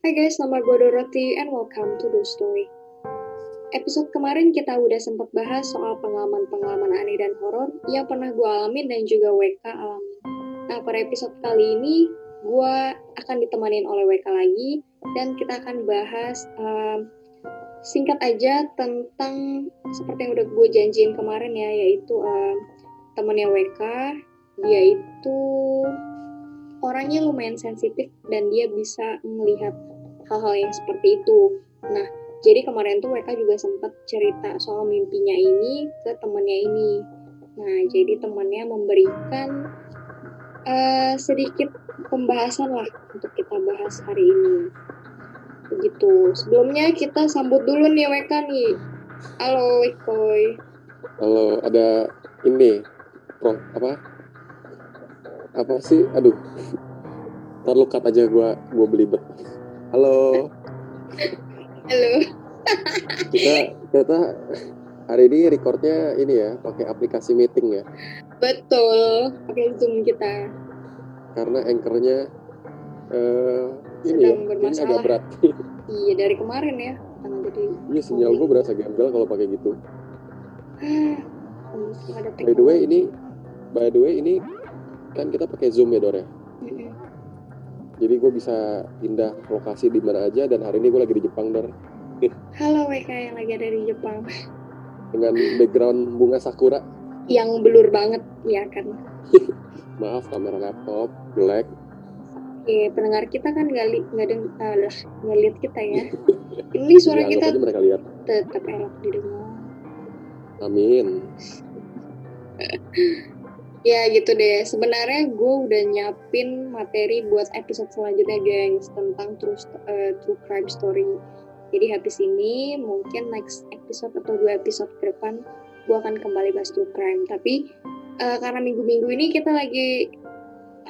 Hai guys, nama gue Dorothy and welcome to The Story. Episode kemarin kita udah sempat bahas soal pengalaman-pengalaman aneh dan horor yang pernah gue alamin dan juga WK alami. Nah, pada episode kali ini gue akan ditemanin oleh WK lagi dan kita akan bahas um, singkat aja tentang seperti yang udah gue janjiin kemarin ya, yaitu um, temennya WK, dia itu orangnya lumayan sensitif dan dia bisa melihat hal-hal yang seperti itu. Nah, jadi kemarin tuh WK juga sempat cerita soal mimpinya ini ke temennya ini. Nah, jadi temennya memberikan uh, sedikit pembahasan lah untuk kita bahas hari ini. Begitu. Sebelumnya kita sambut dulu nih WK nih. Halo Ikoy. Halo, ada ini, Pro, apa? Apa sih? Aduh, ntar lu cut aja gua gua belibet. Halo. Halo. kita kita hari ini recordnya ini ya pakai aplikasi meeting ya. Betul, pakai Zoom kita. Karena anchornya uh, ini Sedang ya, ini agak berat. Iya dari kemarin ya. Karena jadi Iya sinyal gua berasa gembel kalau pakai gitu. ada By the way ini by the way ini kan kita pakai Zoom ya Dor ya. Jadi gue bisa pindah lokasi di mana aja dan hari ini gue lagi di Jepang Dor Halo WK yang lagi ada di Jepang. dengan background bunga sakura. Yang blur banget ya kan. Maaf kamera laptop jelek. Oke, pendengar kita kan nggak li nggak deng nggak lihat kita ya. Ini suara Ya, kita mereka lihat. tetap enak didengar. Amin. Ya gitu deh. Sebenarnya gue udah nyiapin materi buat episode selanjutnya, gengs, tentang true, eh, true crime story. Jadi habis ini mungkin next episode atau dua episode ke depan gue akan kembali bahas true crime. Tapi eh, karena minggu-minggu ini kita lagi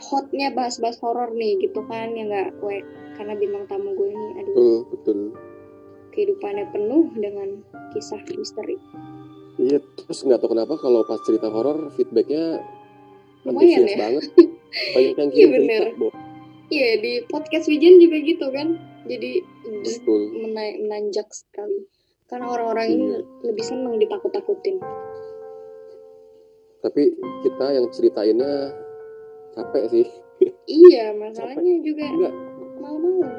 hotnya bahas-bahas horor nih gitu kan ya nggak gue karena bintang tamu gue ini aduh Betul, betul. kehidupannya penuh dengan kisah misteri. Iya, terus nggak tahu kenapa kalau pas cerita horor feedbacknya Lumayan ya. banget. Banyak yang Iya, kirim bener. Bo. Iya di podcast Wijen juga gitu kan. Jadi Betul. mena- menanjak sekali karena orang-orang ini Iya. lebih seneng ditakut-takutin Tapi kita yang ceritainnya capek sih. iya masalahnya juga Enggak, malam-malam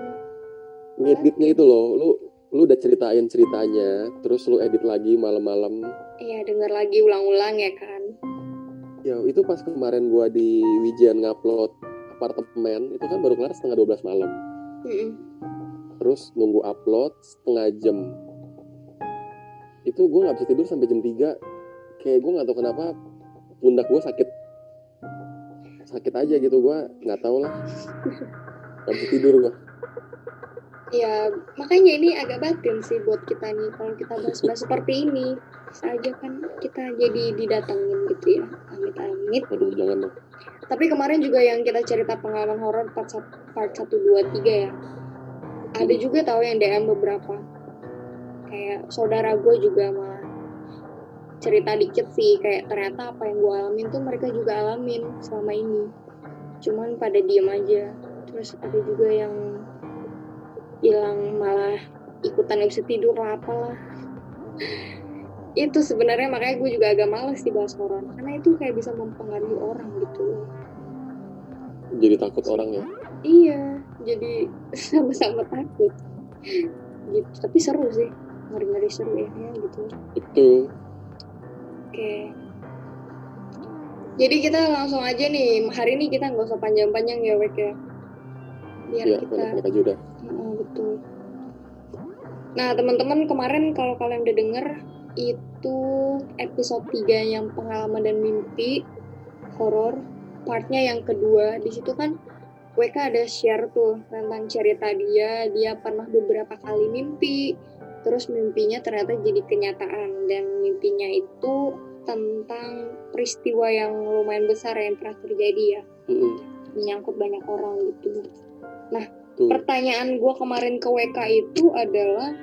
ngeditnya itu loh. Lu lu udah ceritain ceritanya, terus lu edit lagi malam-malam. iya denger lagi ulang-ulang ya kan Ya, itu pas kemarin gua di Wijen ngupload apartemen, itu kan baru kelar setengah 12 malam. Mm-mm. terus nunggu upload setengah jam. Itu gue nggak bisa tidur sampai jam 3 kayak gue nggak tahu kenapa pundak gue sakit. Sakit aja gitu gue nggak tahu lah. Nggak bisa tidur gue ya makanya ini agak batin sih buat kita nih kalau kita bahas-bahas seperti ini aja kan kita jadi didatengin gitu ya amit-amit. Aduh jangan dong. Tapi kemarin juga yang kita cerita pengalaman horor part 1 part 1 2 3 ya. Ada juga tahu yang DM beberapa. Kayak saudara gue juga malah cerita dikit sih kayak ternyata apa yang gue alamin tuh mereka juga alamin selama ini. Cuman pada diem aja. Terus ada juga yang bilang malah ikutan bisa tidur lah. apalah itu sebenarnya makanya gue juga agak males dibahas horor karena itu kayak bisa mempengaruhi orang gitu loh jadi takut orang ya Iya, jadi sama-sama takut. Gitu, tapi seru sih. Ngeri-ngeri seru ya, ya gitu. itu Oke. Jadi kita langsung aja nih, hari ini kita nggak usah panjang-panjang ya, Wek ya. Biar ya kita, banyak aja udah Oh, betul. Nah, teman-teman kemarin kalau kalian udah denger itu episode 3 yang pengalaman dan mimpi horor. Partnya yang kedua di situ kan WK ada share tuh tentang cerita dia. Dia pernah beberapa kali mimpi terus mimpinya ternyata jadi kenyataan. Dan mimpinya itu tentang peristiwa yang lumayan besar yang pernah terjadi ya. Mm-mm. menyangkut banyak orang gitu. Tuh. pertanyaan gue kemarin ke WK itu adalah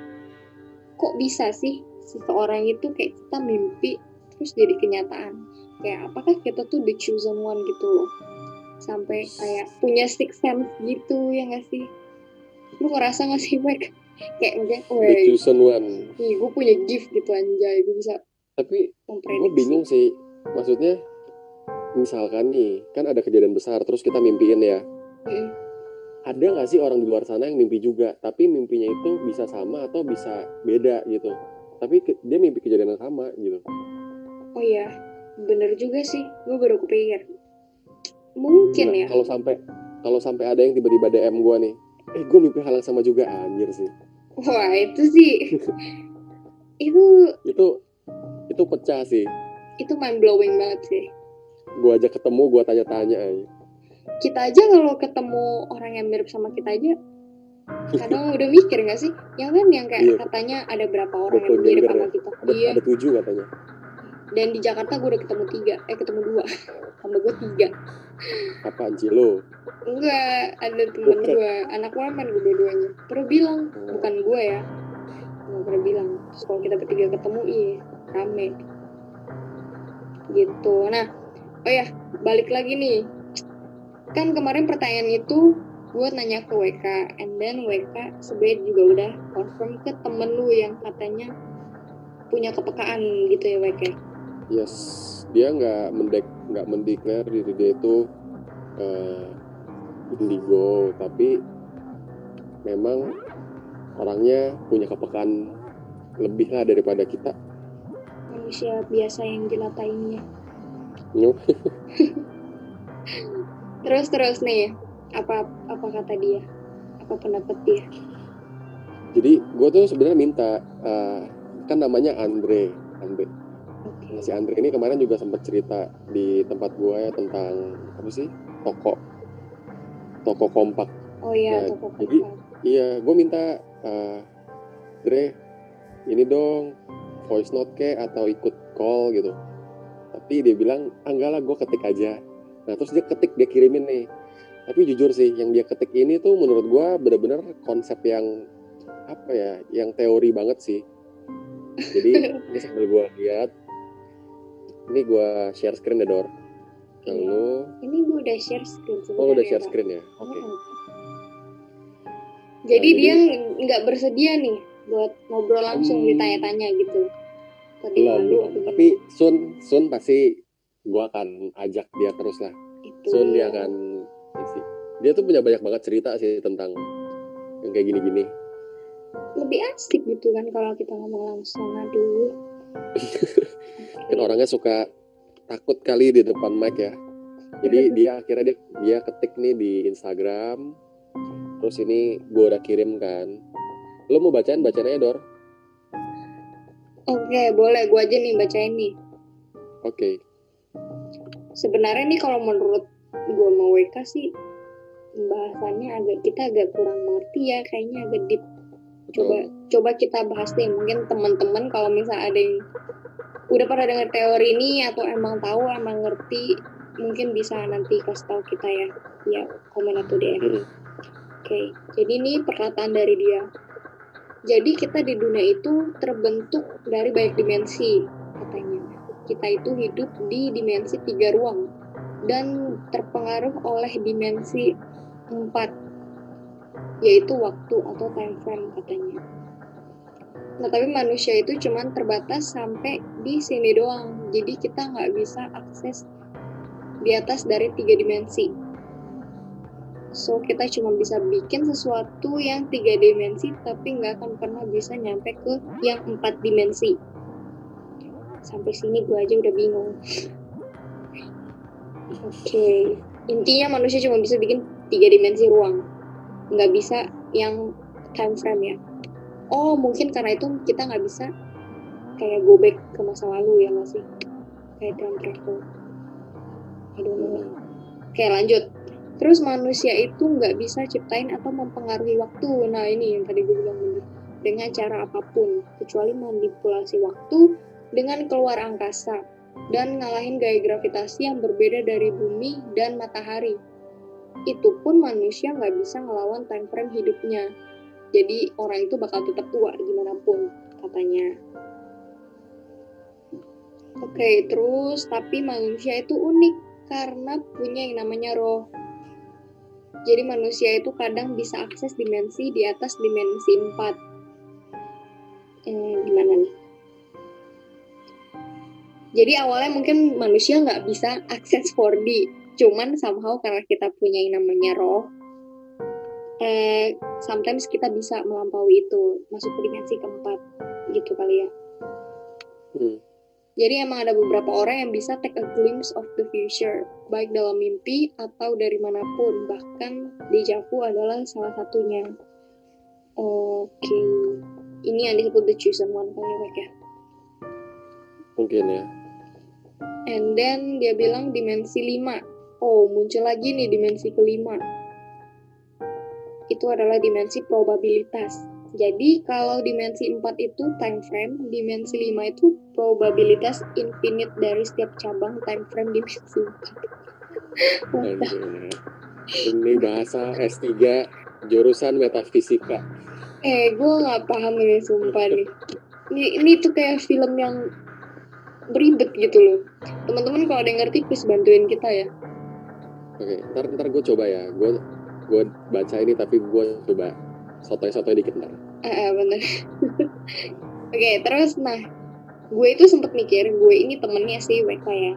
kok bisa sih seseorang itu kayak kita mimpi terus jadi kenyataan. Kayak apakah kita tuh the chosen one gitu loh. Sampai kayak punya six sense gitu ya nggak sih? Lu ngerasa gak sih Wek kayak mungkin the chosen one. Nih gue punya gift gitu anjay. Gue bisa tapi gue bingung sih. Maksudnya misalkan nih kan ada kejadian besar terus kita mimpiin ya. Mm. ada nggak sih orang di luar sana yang mimpi juga tapi mimpinya itu bisa sama atau bisa beda gitu tapi ke- dia mimpi kejadian yang sama gitu. Oh iya bener juga sih. Gue baru kepikir mungkin Nah, ya. kalau sampai kalau sampai ada yang tiba-tiba DM gue nih eh gue mimpi hal yang sama juga anjir sih. Wah itu sih. Itu itu itu pecah sih. Itu mind blowing banget sih. Gue aja ketemu gue tanya-tanya aja kita aja kalau ketemu orang yang mirip sama kita aja kadang udah mikir gak sih? Yang kan yang kayak Iya. katanya ada berapa orang yang Doppelganger mirip ya? sama kita. Ada iya. ada tujuh katanya. Dan di Jakarta gue udah ketemu tiga eh ketemu dua. Sama gue tiga. Apaan sih lo enggak ada temen gue anak wamen gue dua-duanya. Pernah bilang bukan gue ya. Nggak pernah bilang. Terus kalau kita bertiga ketemu iya rame. Gitu. Nah oh ya balik lagi nih. Kan kemarin pertanyaan itu gue nanya ke WK and then WK sebenarnya juga udah confirm ke temen lu yang katanya punya kepekaan gitu ya WK yes. Dia nggak mendek nggak mendeklar diri dia itu eh, indigo tapi memang orangnya punya kepekaan lebih lah daripada kita. Manusia biasa yang jelatainya Nyuh. terus terus nih apa apa kata dia apa pendapat dia jadi gue tuh sebenarnya minta eh, kan namanya Andre Andre oke Nah, si Andre ini kemarin juga sempat cerita di tempat gue ya tentang apa sih toko toko kompak oh iya Nah, toko jadi- kompak. Iya, gue minta eh Dre, ini dong voice note ke atau ikut call gitu. Tapi dia bilang, ah enggak lah gue ketik aja. Nah terus dia ketik, dia kirimin nih. Tapi jujur sih, yang dia ketik ini tuh menurut gue bener-bener konsep yang apa ya, yang teori banget sih. Jadi ini sambil gue lihat, ini gue share screen ya Dor. Lalu, ini gue udah share screen oh lu udah sebenarnya, share screen ya? Oke. Mm-mm. jadi Nah, dia nggak bersedia nih buat ngobrol langsung Hmm. ditanya-tanya gitu tadi belum belum tapi Sun Sun pasti gua akan ajak dia terus lah Sun dia akan isi dia tuh punya banyak banget cerita sih tentang yang kayak gini-gini. Lebih asik gitu kan kalau kita ngomong langsung aduh. Kan orangnya suka takut kali di depan mic ya. Jadi dia akhirnya dia dia ketik nih di Instagram. Terus ini gua udah kirim kan. Lo mau bacain? Bacain aja Dor. Oke boleh. Gue aja nih bacain nih. Oke. Sebenarnya nih kalau menurut gue mau WK sih bahasannya agak kita agak kurang mengerti ya kayaknya agak deep. Coba coba kita bahas deh mungkin teman-teman kalau misal ada yang udah pada dengar teori ini atau emang tahu emang ngerti mungkin bisa nanti kasih tahu kita ya ya komen atau DM Hmm. oke jadi ini perkataan dari dia. Jadi kita di dunia itu terbentuk dari banyak dimensi katanya. Kita itu hidup di dimensi tiga ruang dan terpengaruh oleh dimensi empat yaitu waktu atau time frame katanya. Nah tapi manusia itu cuman terbatas sampai di sini doang, jadi kita nggak bisa akses di atas dari tiga dimensi. So kita cuma bisa bikin sesuatu yang tiga dimensi, tapi nggak akan pernah bisa nyampe ke yang empat dimensi. Sampai sini gue aja udah bingung. Oke, intinya manusia cuma bisa bikin tiga dimensi ruang, nggak bisa yang time frame ya. Oh, mungkin karena itu kita nggak bisa kayak go back ke masa lalu ya masih kayak time travel. Don't know. Oke, lanjut. Terus manusia itu nggak bisa ciptain atau mempengaruhi waktu. Nah ini yang tadi gue bilang dulu. Dengan cara apa pun, kecuali manipulasi waktu dengan keluar angkasa dan ngalahin gaya gravitasi yang berbeda dari bumi dan matahari. Itu pun manusia nggak bisa ngelawan time frame hidupnya. Jadi orang itu bakal tetap tua gimana pun katanya. Oke, terus tapi manusia itu unik karena punya yang namanya roh. Jadi manusia itu kadang bisa akses dimensi di atas dimensi 4. Eh, gimana nih? Jadi awalnya mungkin manusia nggak bisa akses 4D, cuman somehow karena kita punya yang namanya roh, eh, sometimes kita bisa melampaui itu, masuk ke dimensi keempat, gitu kali ya. Hmm. Jadi emang ada beberapa orang yang bisa take a glimpse of the future, baik dalam mimpi atau dari mana pun, bahkan deja vu adalah salah satunya. Oke, ini yang disebut the chosen one kali ya, Pak, ya. Mungkin ya. And then dia bilang dimensi 5. Oh, muncul lagi nih dimensi kelima. Itu adalah dimensi probabilitas. Jadi kalau dimensi 4 itu time frame, dimensi 5 itu probabilitas infinite dari setiap cabang time frame dimensi 4. What the- Aduh. Ini bahasa S3 jurusan metafisika. eh, gue nggak paham ini sumpah nih. Ini, ini tuh kayak film yang beribet gitu loh. Teman-teman kalau ada yang ngerti, please bantuin kita ya. Oke, ntar ntar gue coba ya. Gue gue baca ini tapi gue coba sotoy-sotoy dikit ntar. Ah, ah, bener. Oke, terus nah, gue itu sempet mikir, gue ini temennya sih WK ya.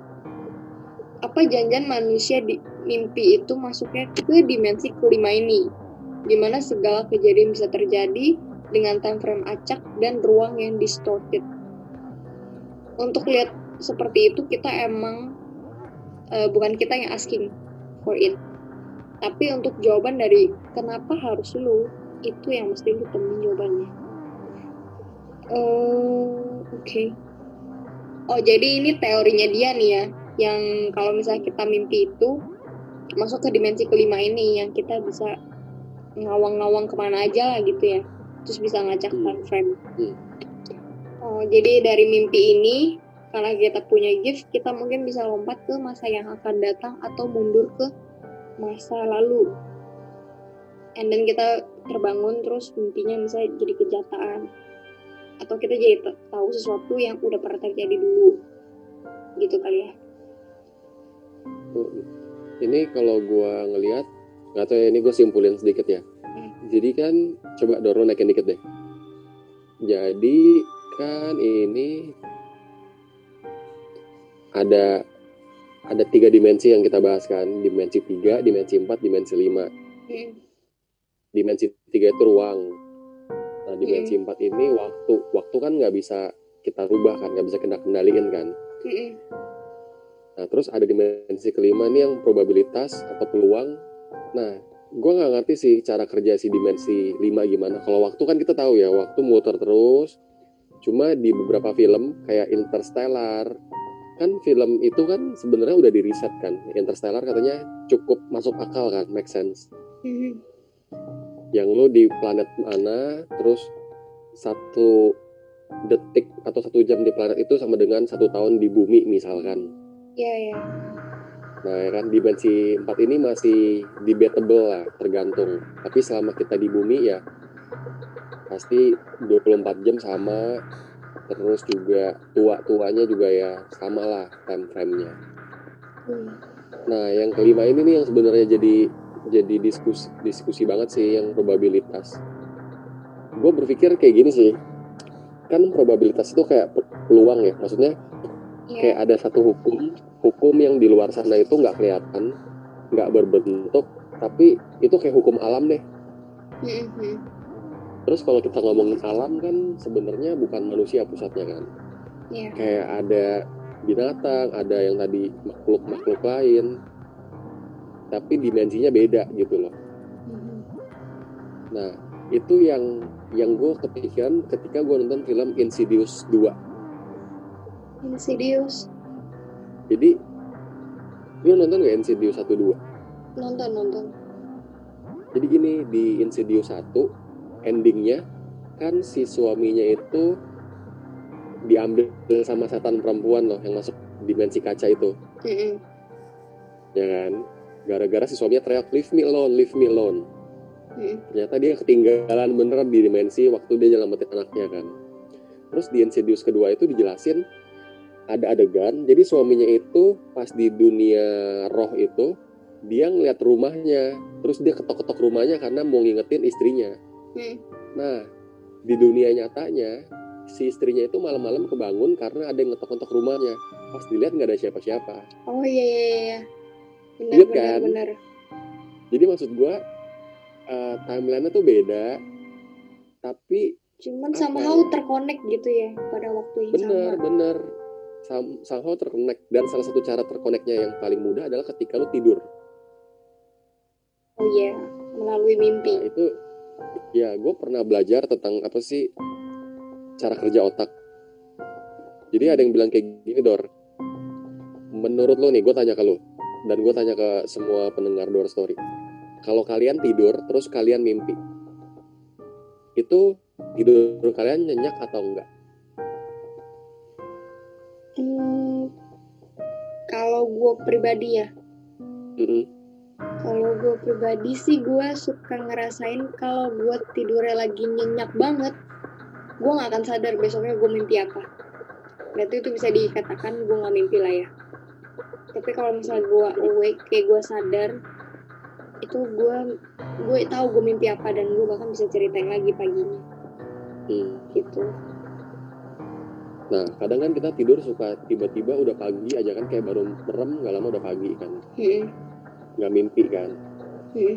Apa janjian manusia di mimpi itu masuknya ke dimensi kelima ini, di mana segala kejadian bisa terjadi dengan time frame acak dan ruang yang distorted. Untuk lihat seperti itu kita emang eh, bukan kita yang asking for it, tapi untuk jawaban dari kenapa harus lu itu yang mesti lu temuin jawabannya. Oh, oke. Oh, jadi ini teorinya dia nih ya, yang kalau misalnya kita mimpi itu masuk ke dimensi kelima ini, yang kita bisa ngawang-ngawang ke mana aja lah gitu ya, terus bisa ngacak Hmm. time frame. Hmm. Oh, jadi dari mimpi ini, karena kita punya gift, kita mungkin bisa lompat ke masa yang akan datang atau mundur ke masa lalu. And then kita terbangun terus mimpinya bisa jadi kenyataan. Atau kita jadi tahu sesuatu yang udah pernah terjadi dulu. Gitu kali ya. Ini kalau gue ngelihat, nggak tahu ya ini gue simpulin sedikit ya. Hmm. Jadi kan coba Doro naikin dikit deh. Jadi kan ini ada ada tiga dimensi yang kita bahas kan, dimensi tiga, dimensi empat, dimensi lima. Hmm. Dimensi tiga itu ruang. Nah dimensi empat ini waktu, waktu kan nggak bisa kita rubah kan, nggak bisa kita kendaliin kan. Mm-mm. Nah, terus ada dimensi kelima nih yang probabilitas atau peluang. Nah, gue nggak ngerti sih cara kerja si dimensi lima gimana. Kalau waktu kan kita tahu ya, waktu muter terus. Cuma di beberapa film kayak Interstellar, kan film itu kan sebenarnya udah di riset kan. Interstellar katanya cukup masuk akal kan, make sense. Mhm. Yang lu di planet mana, terus satu detik atau satu jam di planet itu sama dengan satu tahun di bumi misalkan. Iya, iya. Nah, ya kan dimensi 4 ini masih debatable lah, tergantung. Tapi selama kita di bumi ya pasti 24 jam sama terus juga tua-tuanya juga ya sama lah time frame-nya. Hmm. Nah, yang kelima ini nih yang sebenarnya jadi jadi diskusi diskusi banget sih yang probabilitas. Gue berpikir kayak gini sih. Kan probabilitas itu kayak pe- peluang ya. Maksudnya Iya. kayak ada satu hukum hukum yang di luar sana itu nggak kelihatan nggak berbentuk tapi itu kayak hukum alam deh Mhm. Terus kalau kita ngomongin alam kan sebenarnya bukan manusia pusatnya kan Iya. kayak ada binatang ada yang tadi makhluk makhluk lain tapi dimensinya beda gitu loh Mhm. nah itu yang yang gue kepikiran ketika gue nonton film Insidious 2 Insidious. jadi lu nonton gak Insidious 1 2 Nonton, nonton. Jadi gini di Insidious 1 endingnya kan si suaminya itu diambil sama setan perempuan loh yang masuk dimensi kaca itu, Mhm. ya kan? Gara-gara si suaminya teriak leave me alone, leave me alone. Mhm. Ternyata dia ketinggalan beneran di dimensi waktu dia nyelamatin anaknya kan. Terus di Insidious kedua itu dijelasin ada adegan, jadi suaminya itu pas di dunia roh itu dia ngeliat rumahnya terus dia ketok-ketok rumahnya karena mau ngingetin istrinya Hmm. nah di dunia nyatanya si istrinya itu malam-malam kebangun karena ada yang ngetok-ngetok rumahnya pas dilihat nggak ada siapa-siapa Oh iya iya iya. Benar Lihat benar kan? benar. jadi maksud gua eh, timelinenya tuh beda tapi Cuman Apa somehow ya? terkonek gitu ya pada waktu yang bener sama. bener Sam- somehow terconnect dan salah satu cara terkoneknya yang paling mudah adalah ketika lu tidur Oh iya, melalui mimpi. Nah itu ya gue pernah belajar tentang apa sih cara kerja otak. Jadi ada yang bilang kayak gini Dor. Menurut lo nih gue tanya ke lo dan gue tanya ke semua pendengar Dor Story. Kalau kalian tidur terus kalian mimpi, itu tidur kalian nyenyak atau enggak? Hmm, kalau gue pribadi ya, Mm-mm. Kalau gue pribadi sih gue suka ngerasain kalau gue tidurnya lagi nyenyak banget, gue nggak akan sadar besoknya gue mimpi apa. Berarti itu bisa dikatakan gue nggak mimpi lah ya. Tapi kalau misalnya gue awake, kayak gue sadar, itu gue gue tahu gue mimpi apa dan gue bahkan bisa ceritain lagi paginya Hmm. gitu. Nah kadang kan kita tidur suka tiba-tiba udah pagi aja kan kayak baru merem nggak lama udah pagi kan Hmm, nggak mimpi kan hmm.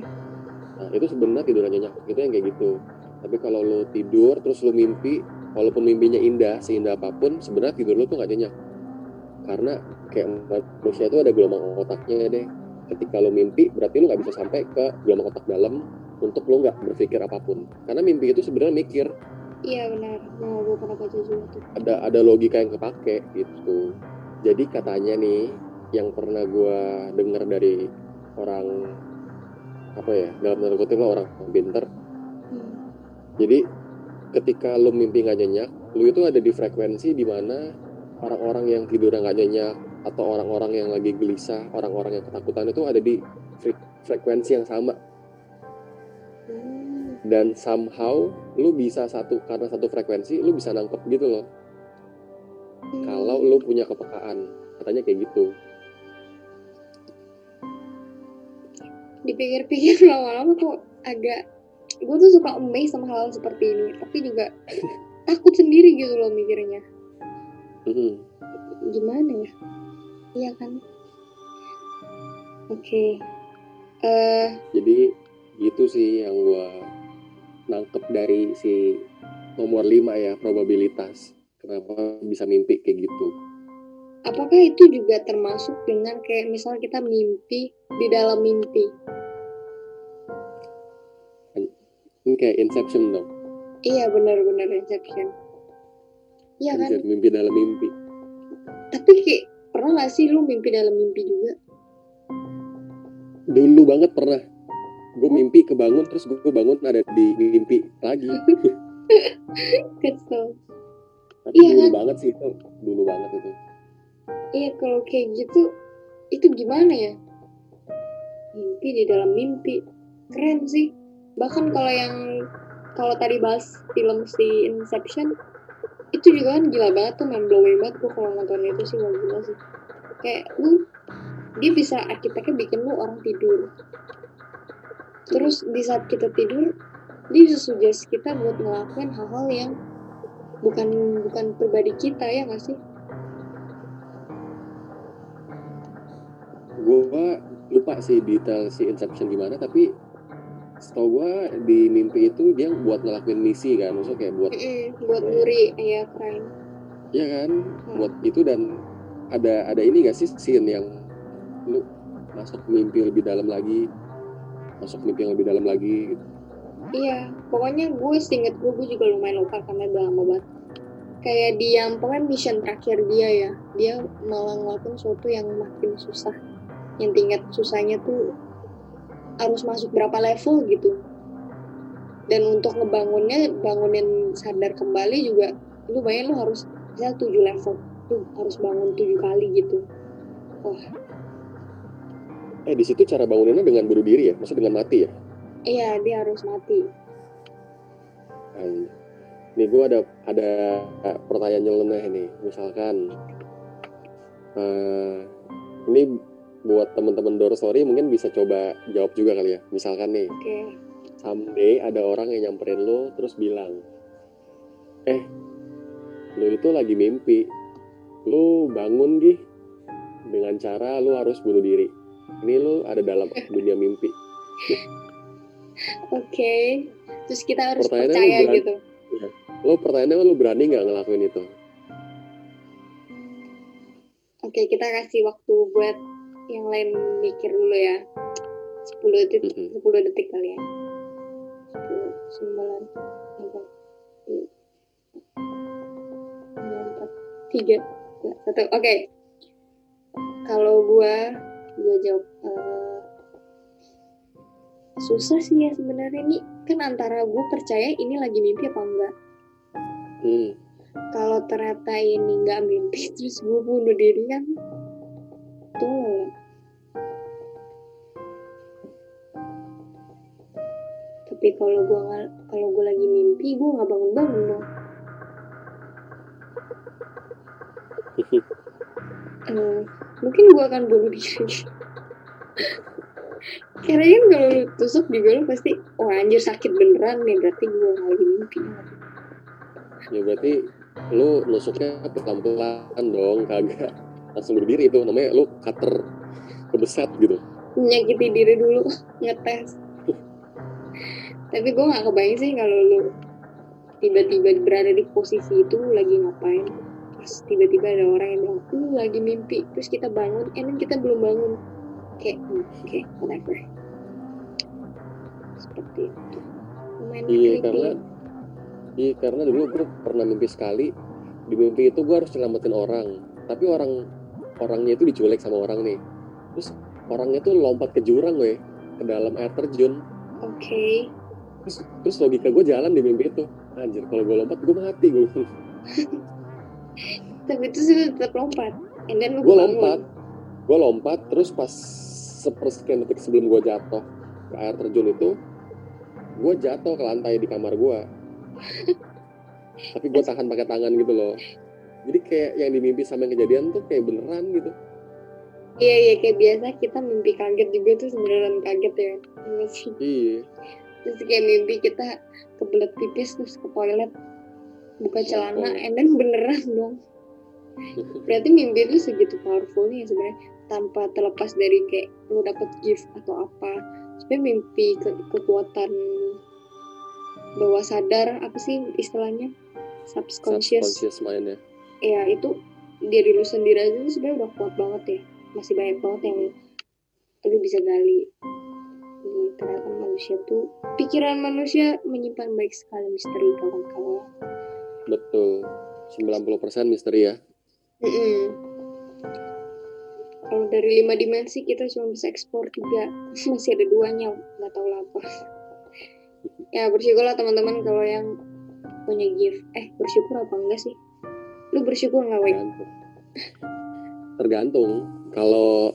Nah, itu sebenarnya tidur nyenyak itu yang kayak gitu. Tapi kalau lo tidur terus lo mimpi, walaupun mimpinya indah, seindah apa pun, sebenarnya tidur lo tuh nggak nyenyak. Karena kayak manusia itu ada gelombang otaknya deh. Ketika lo mimpi, berarti lo nggak bisa sampai ke gelombang otak dalam untuk lo nggak berpikir apa pun. Karena mimpi itu sebenarnya mikir, Iya benar. Mau gue pernah baca juga tuh. ada ada logika yang kepake gitu. Jadi katanya nih, yang pernah gua dengar dari orang apa ya dalam tanda kutip lah orang pinter Hmm. Jadi ketika lu mimpi nggak nyenyak, lu itu ada di frekuensi di mana orang-orang yang tidur nggak nyenyak atau orang-orang yang lagi gelisah, orang-orang yang ketakutan itu ada di fre- frekuensi yang sama Hmm. dan somehow lu bisa satu karena satu frekuensi lu bisa nangkep gitu loh. Kalau lu punya kepekaan, katanya kayak gitu. Dipikir-pikir lama-lama kok agak gue tuh suka amazed sama hal seperti ini tapi juga takut sendiri gitu loh mikirnya Mm-mm. gimana ya iya kan oke eh Jadi gitu sih yang gua nangkep dari si nomor 5 ya probabilitas. Kenapa bisa mimpi kayak gitu? apakah itu juga termasuk dengan kayak misalnya kita mimpi di dalam mimpi Kayak Inception dong. iya benar-benar Inception iya kan mimpi dalam mimpi. tapi kayak pernah gak sih lu mimpi dalam mimpi juga Dulu banget pernah. Gue mimpi kebangun terus gue bangun ada di mimpi lagi. kesel Tapi Iya dulu kan? banget sih itu. Dulu banget itu. Iya kalau kayak gitu itu gimana ya? Mimpi di dalam mimpi keren sih. Bahkan kalau yang kalau tadi bahas film si Inception itu juga kan gila banget tuh main blowing banget gue kalau nonton itu sih wah gila sih. Kayak lu dia bisa arsiteknya bikin lu orang tidur. Terus di saat kita tidur dia bisa suggest kita buat ngelakuin hal-hal yang bukan bukan pribadi kita ya nggak sih? Gue lupa sih detail si Inception gimana tapi setahu gue di mimpi itu dia buat ngelakuin misi kan maksudnya kayak buat Mm-mm, buat nguri ya keren. Iya kan, buat itu dan ada ada ini gak sih scene yang lu masuk mimpi lebih dalam lagi, masuk mimpi yang lebih dalam lagi. Gitu. iya pokoknya gue seinget gue gue juga lumayan lupa karena udah lama banget. Kayak di yang pokoknya mission terakhir dia ya dia malah ngelakuin sesuatu yang makin susah. Yang tingkat susahnya tuh harus masuk berapa level gitu. Dan untuk ngebangunnya bangunin sadar kembali juga lu bayangin lu harus misal 7 level tuh harus bangun tujuh kali gitu. Wah. Eh di situ cara banguninnya dengan bunuh diri ya, maksudnya dengan mati ya. iya dia harus mati. Anjir. Nih gue ada ada pertanyaan nyeleneh nih, misalkan eh ini buat teman-teman Door Story mungkin bisa coba jawab juga kali ya. Misalkan nih, Oke. someday ada orang yang nyamperin lo terus bilang, eh, lo itu lagi mimpi, lo bangun gih dengan cara lo harus bunuh diri. Ini lo ada dalam dunia mimpi. Oke. Terus kita harus Pertanyaannya percaya berat. gitu. Lo pertanyaannya lo berani nggak ngelakuin itu? Oke, kita kasih waktu buat yang lain mikir dulu ya. 10 detik, Mm-mm. 10 detik kali ya. 10, 9, 8, 7, 4, 3, 1. Oke. Kalau gua, gua jawab eh, susah sih ya sebenarnya nih kan antara gue percaya ini lagi mimpi apa enggak Hmm. kalau ternyata ini nggak mimpi terus gue bunuh diri kan tuh tapi kalau gue kalau gue lagi mimpi gue nggak bangun bangun dong Eh, mungkin gue akan bunuh diri. Karena kan kalau lu tusuk juga lu pasti oh anjir sakit beneran nih berarti gue lagi mimpi. Ya berarti lo nusuknya pelan-pelan dong, kagak langsung bunuh diri itu namanya lo cutter kebeset gitu. menyakiti diri dulu ngetes. Tapi gue nggak kebayang sih kalau lu tiba-tiba berada di posisi itu lu lagi ngapain. Terus tiba-tiba ada orang yang bilang lu lagi mimpi. Terus kita bangun and then kita belum bangun. Kayak hmm, oke whatever. Seperti itu. Lumayan Iya karena iya karena dulu gue pernah mimpi sekali. Di mimpi itu gue harus nyelamatin orang. Tapi orang orangnya itu diculik sama orang nih. Terus orangnya tuh lompat ke jurang gue ke dalam air terjun. Oke. Terus, terus logika gue jalan di mimpi itu. Anjir kalau gue lompat gue mati gue tapi itu sih tetap lompat. And then lu gue lompat. Gue lompat terus pas sepersekian detik sebelum gue jatuh ke air terjun itu gue jatuh ke lantai di kamar gue tapi gue tahan pakai tangan gitu loh jadi kayak yang dimimpi sama yang kejadian tuh kayak beneran gitu. Iya iya kayak biasa kita mimpi kaget juga tuh beneran kaget ya. Iya sih. Iya. Terus kayak mimpi kita kebelet pipis terus ke toilet buka celana Oh. and then beneran dong. Berarti mimpi itu segitu powerfulnya ya sebenarnya tanpa terlepas dari kayak lu dapet gift atau apa. Sebenarnya mimpi ke kekuatan bawah sadar apa sih istilahnya? Subconscious. Subconscious mind ya ya itu diri lu sendiri aja tuh sebenarnya udah kuat banget ya. Masih banyak banget yang lu bisa gali. Ini ternyata manusia tuh pikiran manusia menyimpan baik sekali misteri kawan-kawan. Betul. 90% misteri ya. Mm-mm. kalau dari lima dimensi kita cuma bisa ekspor tiga. Masih ada duanya nggak tahu lah apa. Ya bersyukurlah teman-teman kalau yang punya gift. Eh bersyukur apa enggak sih lu bersyukur nggak Wek? tergantung tergantung kalau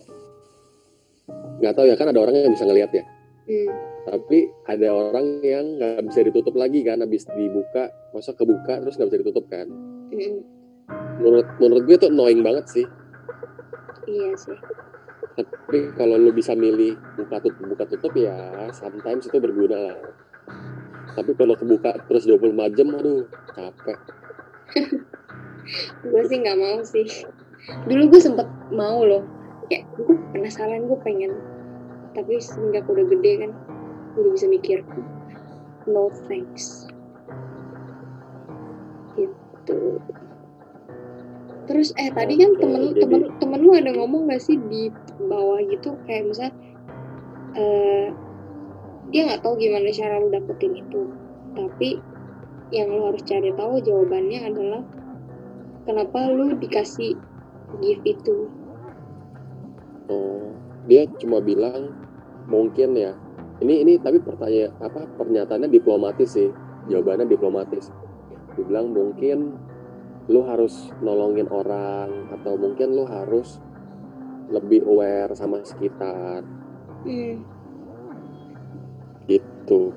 nggak tahu ya kan ada orang yang bisa ngelihat ya Hmm. tapi ada orang yang nggak bisa ditutup lagi kan habis dibuka masa kebuka terus nggak bisa ditutup kan Mm-mm. menurut menurut gue itu annoying banget sih Iya sih. tapi kalau lu bisa milih buka tutup buka tutup ya sometimes itu berguna lah tapi kalau kebuka terus 24 jam aduh capek Gue sih nggak mau sih. Dulu gue sempet mau loh. Ya, gue penasaran, gue pengen. Tapi semenjak udah gede kan, gue udah bisa mikir. No thanks. Gitu. Terus eh tadi kan temen temen temen lu ada ngomong gak sih di bawah gitu kayak misal eh dia nggak tahu gimana cara lu dapetin itu tapi yang lu harus cari tahu jawabannya adalah kenapa lu dikasih gift itu? Oh dia cuma bilang mungkin ya. Ini ini tapi pertanyaan apa pernyataannya diplomatis sih. Jawabannya diplomatis. Dibilang mungkin lu harus nolongin orang atau mungkin lu harus lebih aware sama sekitar. Hmm. gitu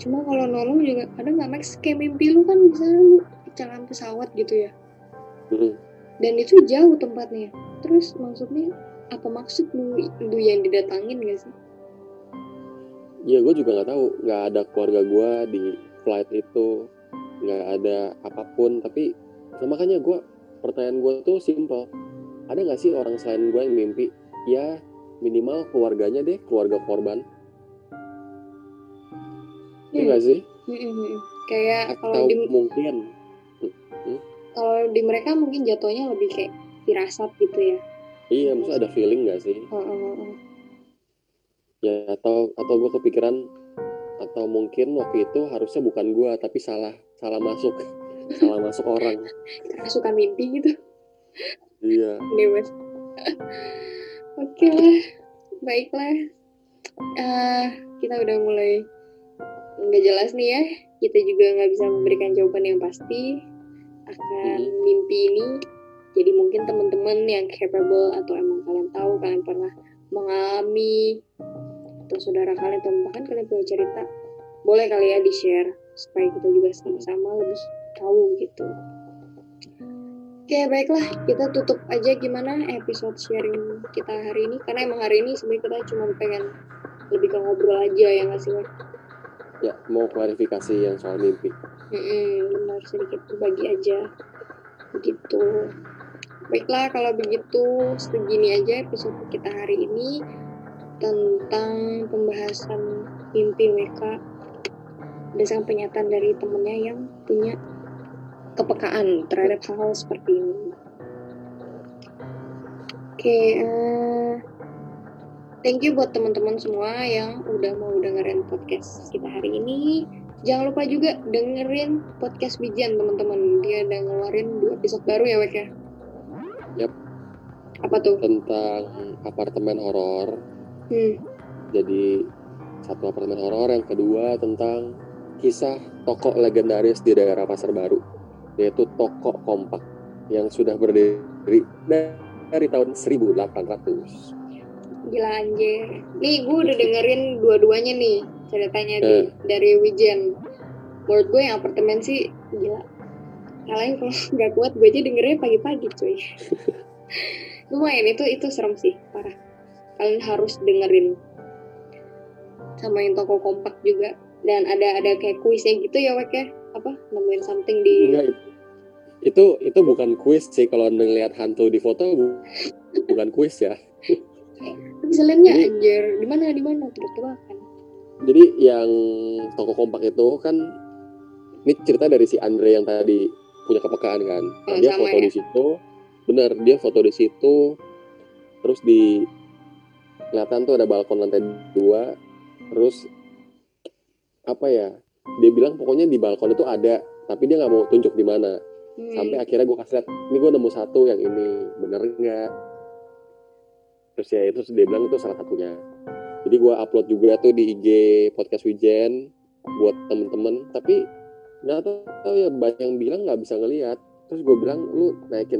cuma kalau nolong juga kadang nggak max kayak mimpi lu kan misalnya lu kecelakaan pesawat gitu ya. Mm, dan itu jauh tempatnya. Terus maksudnya apa maksud lu, lu yang didatangin gak sih? Ya gue juga nggak tahu. Nggak ada keluarga gue di flight itu. Nggak ada apa pun. Tapi nah makanya gue pertanyaan gue tuh simple. Ada nggak sih orang selain gue yang mimpi? Ya minimal keluarganya deh keluarga korban Iya Hmm. nggak sih Mm-mm. kayak kalau di mungkin kalau di mereka mungkin jatuhnya lebih kayak firasat gitu ya iya maksudnya ada feeling nggak sih heeh. ya atau atau gue kepikiran atau mungkin waktu itu harusnya bukan gue tapi salah salah masuk salah masuk orang suka mimpi gitu iya Dewas. Oke lah, baiklah. Ah, kita udah mulai nggak jelas nih ya. Kita juga nggak bisa memberikan jawaban yang pasti akan Hmm. mimpi ini. Jadi mungkin teman-teman yang capable atau emang kalian tahu kalian pernah mengalami atau saudara kalian atau bahkan kalian punya cerita, boleh kali ya di share supaya kita juga sama-sama lebih tahu gitu. Oke baiklah kita tutup aja gimana episode sharing kita hari ini karena emang hari ini sebenarnya kita cuma pengen lebih ke ngobrol aja ya nggak sih? Ya mau klarifikasi yang soal mimpi. Mm-mm, benar sedikit berbagi aja. Begitu. Baiklah kalau begitu segini aja episode kita hari ini tentang pembahasan mimpi WK berdasarkan pernyataan dari temennya yang punya kepekaan terhadap hal-hal seperti ini. Oke, eh, thank you buat teman-teman semua yang udah mau dengerin podcast kita hari ini. Jangan lupa juga dengerin podcast Bijan teman-teman. Dia udah ngeluarin dua episode baru ya, Wek ya? Yap. Apa tuh? tentang apartemen horor Hmm. jadi satu apartemen horor yang kedua tentang kisah toko legendaris di daerah Pasar Baru yaitu toko kompak yang sudah berdiri dari tahun 1800 Gila anjir. Nih, gue udah dengerin dua-duanya nih ceritanya di, dari Wijen. Menurut gue yang apartemen sih gila. Kalian kalau nggak kuat, gue aja dengernya pagi-pagi cuy. Lumayan, itu itu serem sih, parah. Kalian harus dengerin. Sama yang toko kompak juga. Dan ada ada kayak kuisnya gitu ya, Wek ya? Apa? Nemuin something di... Enggak, itu itu bukan kuis sih kalau anda lihat hantu di foto bu- bukan kuis ya Jadi- anjir? Di mana? Di mana? Tebak-tebakan. jadi yang toko kompak itu kan ini cerita dari si Andre yang tadi punya kepekaan kan Nah, Oh, dia foto ya? di situ bener dia foto di situ terus di kelihatan tuh ada balkon lantai dua terus apa ya dia bilang pokoknya di balkon itu ada tapi dia nggak mau tunjuk di mana Hmm. sampai akhirnya gue kasih lihat ini gue nemu satu yang ini bener nggak terus ya itu dia bilang itu salah satunya. Jadi gue upload juga tuh di IG podcast Wijen buat temen-temen. Tapi nggak tahu ya banyak yang bilang nggak bisa ngelihat terus gue bilang lu naikin